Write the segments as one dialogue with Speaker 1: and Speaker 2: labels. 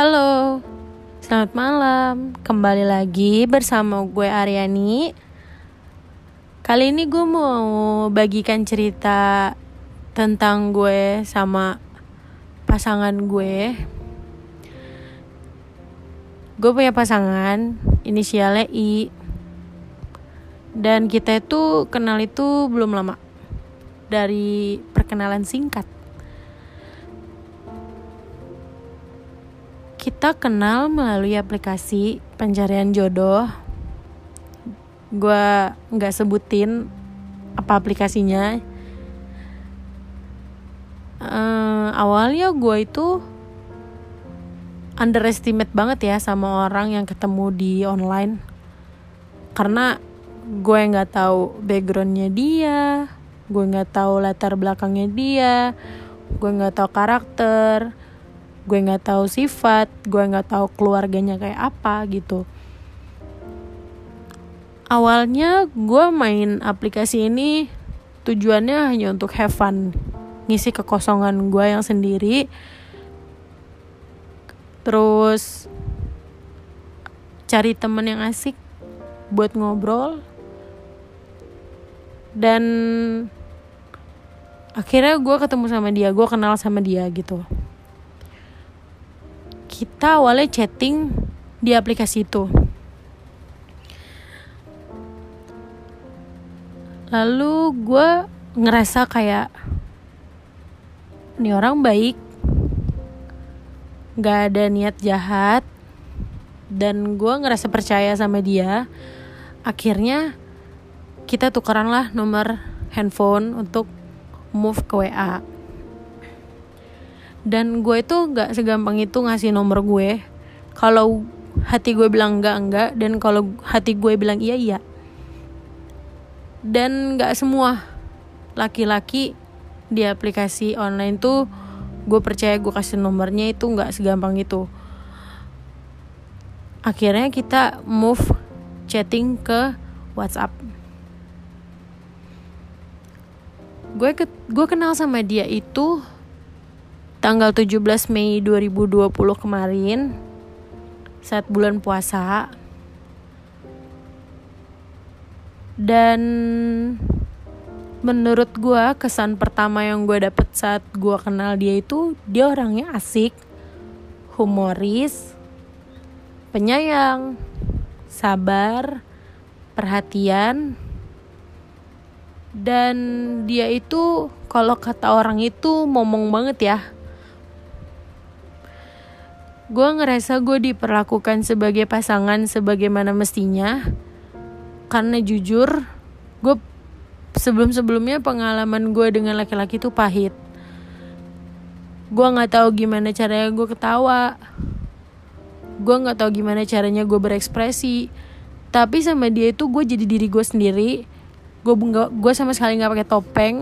Speaker 1: Halo, selamat malam. Kembali lagi bersama gue Aryani. Kali ini gue mau bagikan cerita tentang gue sama pasangan gue. Gue punya pasangan, inisialnya I. Dan kita itu kenal itu belum lama. Dari perkenalan singkat. Kita kenal melalui aplikasi pencarian jodoh. Gue nggak sebutin apa aplikasinya. Uh, awalnya gue itu underestimate banget ya sama orang yang ketemu di online karena gue nggak tahu backgroundnya dia gue nggak tahu latar belakangnya dia gue nggak tahu karakter gue nggak tahu sifat gue nggak tahu keluarganya kayak apa gitu. Awalnya gue main aplikasi ini tujuannya hanya untuk have fun ngisi kekosongan gue yang sendiri. Terus cari temen yang asik buat ngobrol. Dan akhirnya gue ketemu sama dia gue kenal sama dia gitu kita awalnya chatting di aplikasi itu. Lalu gue ngerasa kayak ini orang baik. Gak ada niat jahat. Dan gue ngerasa percaya sama dia. Akhirnya kita tukeran lah nomor handphone untuk move ke WA dan gue itu gak segampang itu ngasih nomor gue. Kalau hati gue bilang enggak enggak dan kalau hati gue bilang iya iya. Dan gak semua laki-laki di aplikasi online tuh gue percaya gue kasih nomornya itu nggak segampang itu. Akhirnya kita move chatting ke WhatsApp. Gue ke gue kenal sama dia itu tanggal 17 Mei 2020 kemarin saat bulan puasa. Dan menurut gue kesan pertama yang gue dapet saat gue kenal dia itu dia orangnya asik humoris penyayang sabar perhatian. Dan dia itu kalau kata orang itu momong banget ya gue ngerasa gue diperlakukan sebagai pasangan sebagaimana mestinya. Karena jujur gue sebelum-sebelumnya pengalaman gue dengan laki-laki itu pahit. Gue nggak tahu gimana caranya gue ketawa. Gue nggak tahu gimana caranya gue berekspresi. Tapi sama dia itu gue jadi diri gue sendiri. Gue gue sama sekali nggak pakai topeng.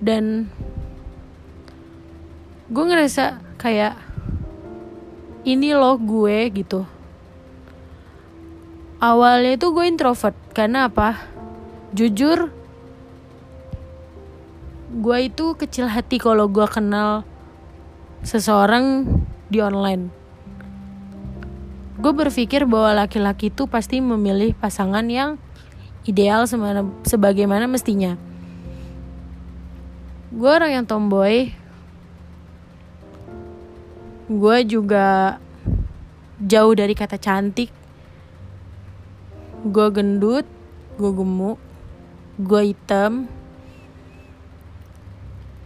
Speaker 1: Dan gue ngerasa kayak ini loh gue gitu. Awalnya itu gue introvert karena apa? Jujur gue itu kecil hati kalau gue kenal seseorang di online. Gue berpikir bahwa laki-laki itu pasti memilih pasangan yang ideal sebagaimana mestinya. Gue orang yang tomboy gue juga jauh dari kata cantik. Gue gendut gue gemuk gue hitam.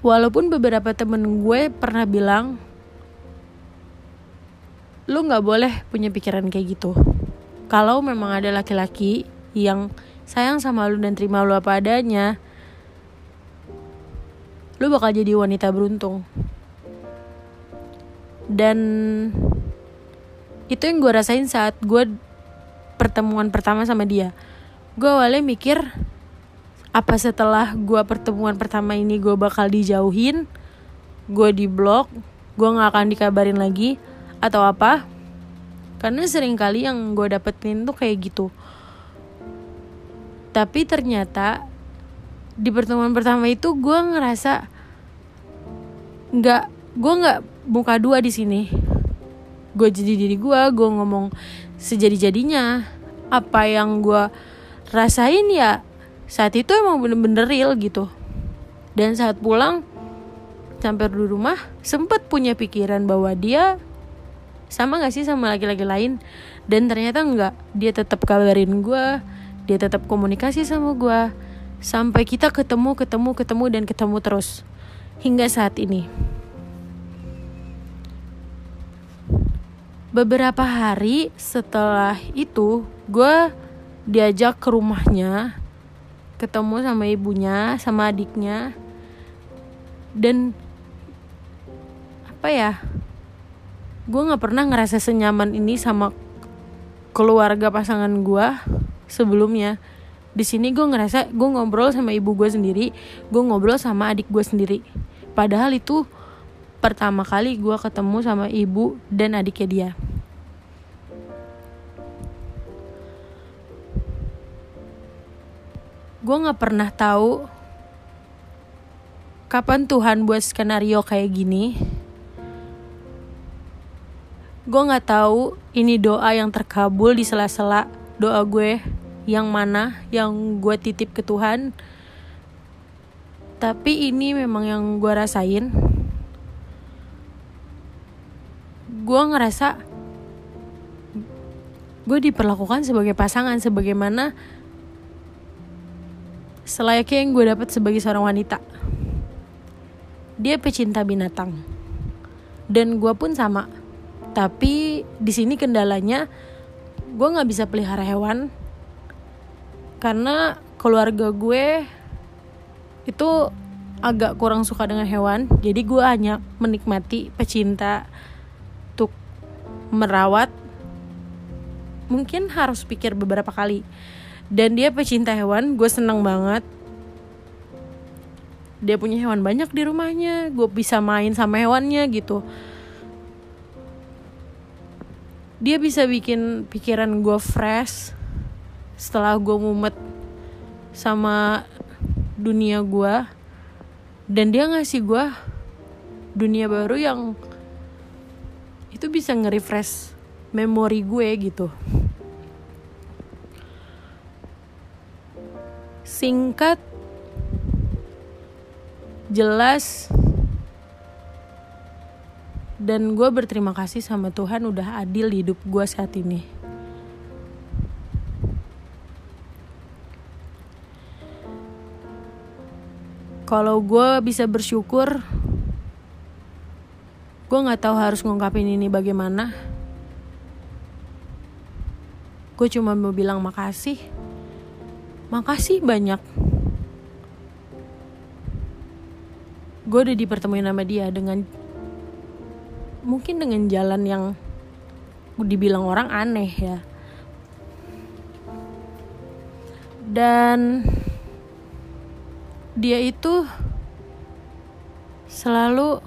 Speaker 1: Walaupun beberapa temen gue pernah bilang lu nggak boleh punya pikiran kayak gitu. Kalau memang ada laki-laki yang sayang sama lu dan terima lu apa adanya lu bakal jadi wanita beruntung dan itu yang gue rasain saat gue pertemuan pertama sama dia. Gue awalnya mikir apa setelah gue pertemuan pertama ini gue bakal dijauhin gue di blok gue nggak akan dikabarin lagi atau apa? Karena sering kali yang gue dapetin tuh kayak gitu. Tapi ternyata di pertemuan pertama itu gue ngerasa nggak gue nggak buka dua di sini. Gue jadi diri gue gue ngomong sejadi jadinya apa yang gue rasain ya saat itu emang bener-bener real gitu. Dan saat pulang sampai di rumah sempet punya pikiran bahwa dia sama gak sih sama laki-laki lain? Dan ternyata enggak dia tetap kabarin gue dia tetap komunikasi sama gue sampai kita ketemu ketemu ketemu dan ketemu terus. Hingga saat ini beberapa hari setelah itu gue diajak ke rumahnya ketemu sama ibunya sama adiknya. Dan apa ya gue nggak pernah ngerasa senyaman ini sama keluarga pasangan gue sebelumnya. Di sini gue ngerasa gue ngobrol sama ibu gue sendiri gue ngobrol sama adik gue sendiri. Padahal itu pertama kali gue ketemu sama ibu dan adiknya dia. Gue gak pernah tahu kapan Tuhan buat skenario kayak gini. Gue gak tahu ini doa yang terkabul di sela-sela doa gue yang mana yang gue titip ke Tuhan. Tapi ini memang yang gue rasain gue ngerasa gue diperlakukan sebagai pasangan sebagaimana selayaknya yang gue dapat sebagai seorang wanita. Dia pecinta binatang. Dan gue pun sama. Tapi di sini kendalanya gue nggak bisa pelihara hewan. Karena keluarga gue itu agak kurang suka dengan hewan. Jadi gue hanya menikmati pecinta merawat mungkin harus pikir beberapa kali. Dan dia pecinta hewan gue seneng banget. Dia punya hewan banyak di rumahnya gue bisa main sama hewannya gitu. Dia bisa bikin pikiran gue fresh setelah gue mumet sama dunia gue. Dan dia ngasih gue dunia baru yang itu bisa nge-refresh memori gue gitu. Singkat jelas dan gue berterima kasih sama Tuhan udah adil di hidup gue saat ini. Kalau gue bisa bersyukur gue nggak tahu harus ngungkapin ini bagaimana. Gue cuma mau bilang makasih. Makasih banyak. Gue udah dipertemuin sama dia dengan mungkin dengan jalan yang dibilang orang aneh ya. Dan dia itu selalu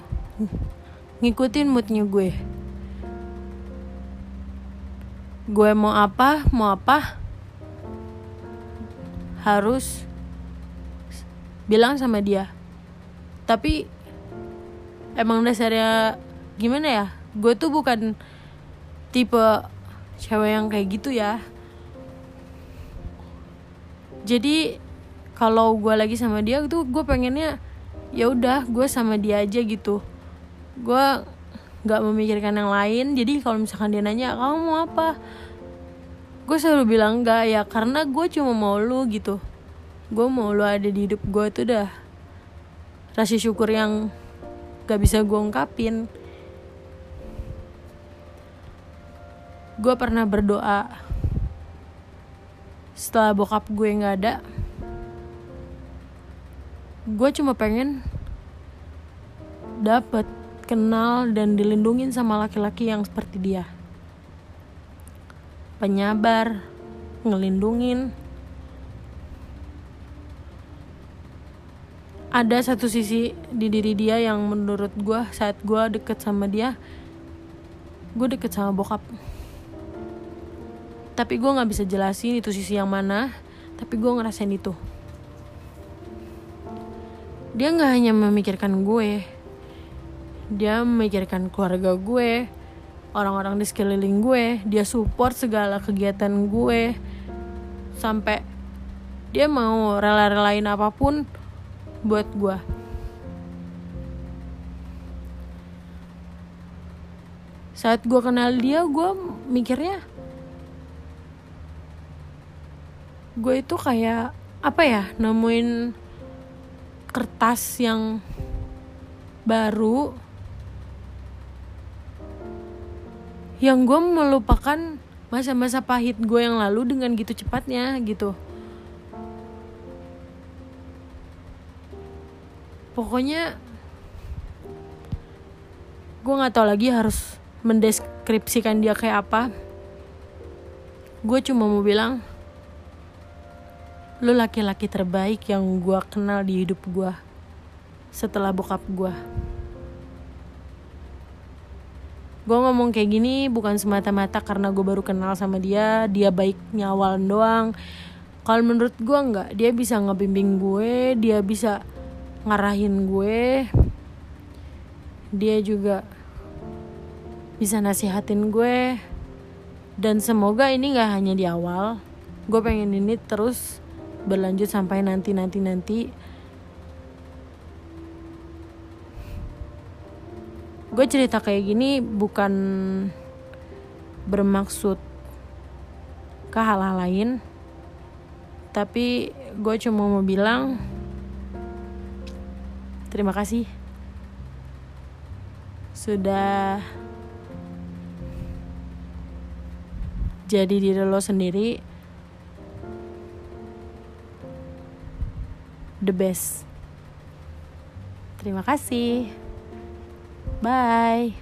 Speaker 1: ngikutin moodnya gue. Gue mau apa mau apa harus bilang sama dia. Tapi emang dasarnya gimana ya? Gue tuh bukan tipe cewek yang kayak gitu ya. Jadi kalau gue lagi sama dia tuh gue pengennya ya udah gue sama dia aja gitu gue nggak memikirkan yang lain. Jadi kalau misalkan dia nanya kamu mau apa? Gue selalu bilang enggak ya karena gue cuma mau lu gitu. Gue mau lu ada di hidup gue tuh dah. Rasa syukur yang gak bisa gue ungkapin. Gue pernah berdoa. Setelah bokap gue nggak ada gue cuma pengen dapet kenal dan dilindungin sama laki-laki yang seperti dia. Penyabar, ngelindungin. Ada satu sisi di diri dia yang menurut gue saat gue deket sama dia, gue deket sama bokap. Tapi gue gak bisa jelasin itu sisi yang mana, tapi gue ngerasain itu. Dia gak hanya memikirkan gue, dia memikirkan keluarga gue orang-orang di sekeliling gue dia support segala kegiatan gue. Sampai dia mau rela-relain apa pun buat gue. Saat gue kenal dia gue mikirnya gue itu kayak apa ya nemuin kertas yang baru yang gue melupakan masa-masa pahit gue yang lalu dengan gitu cepatnya gitu. Pokoknya gue nggak tahu lagi harus mendeskripsikan dia kayak apa. Gue cuma mau bilang lu laki-laki terbaik yang gue kenal di hidup gue setelah bokap gue gue ngomong kayak gini bukan semata-mata karena gue baru kenal sama dia dia baiknya awal doang. Kalau menurut gue nggak dia bisa ngebimbing gue dia bisa ngarahin gue. Dia juga bisa nasihatin gue. Dan semoga ini nggak hanya di awal gue pengen ini terus berlanjut sampai nanti nanti nanti gue cerita kayak gini bukan bermaksud ke hal-hal lain tapi gue cuma mau bilang terima kasih sudah jadi diri lo sendiri the best. Terima kasih. Bye.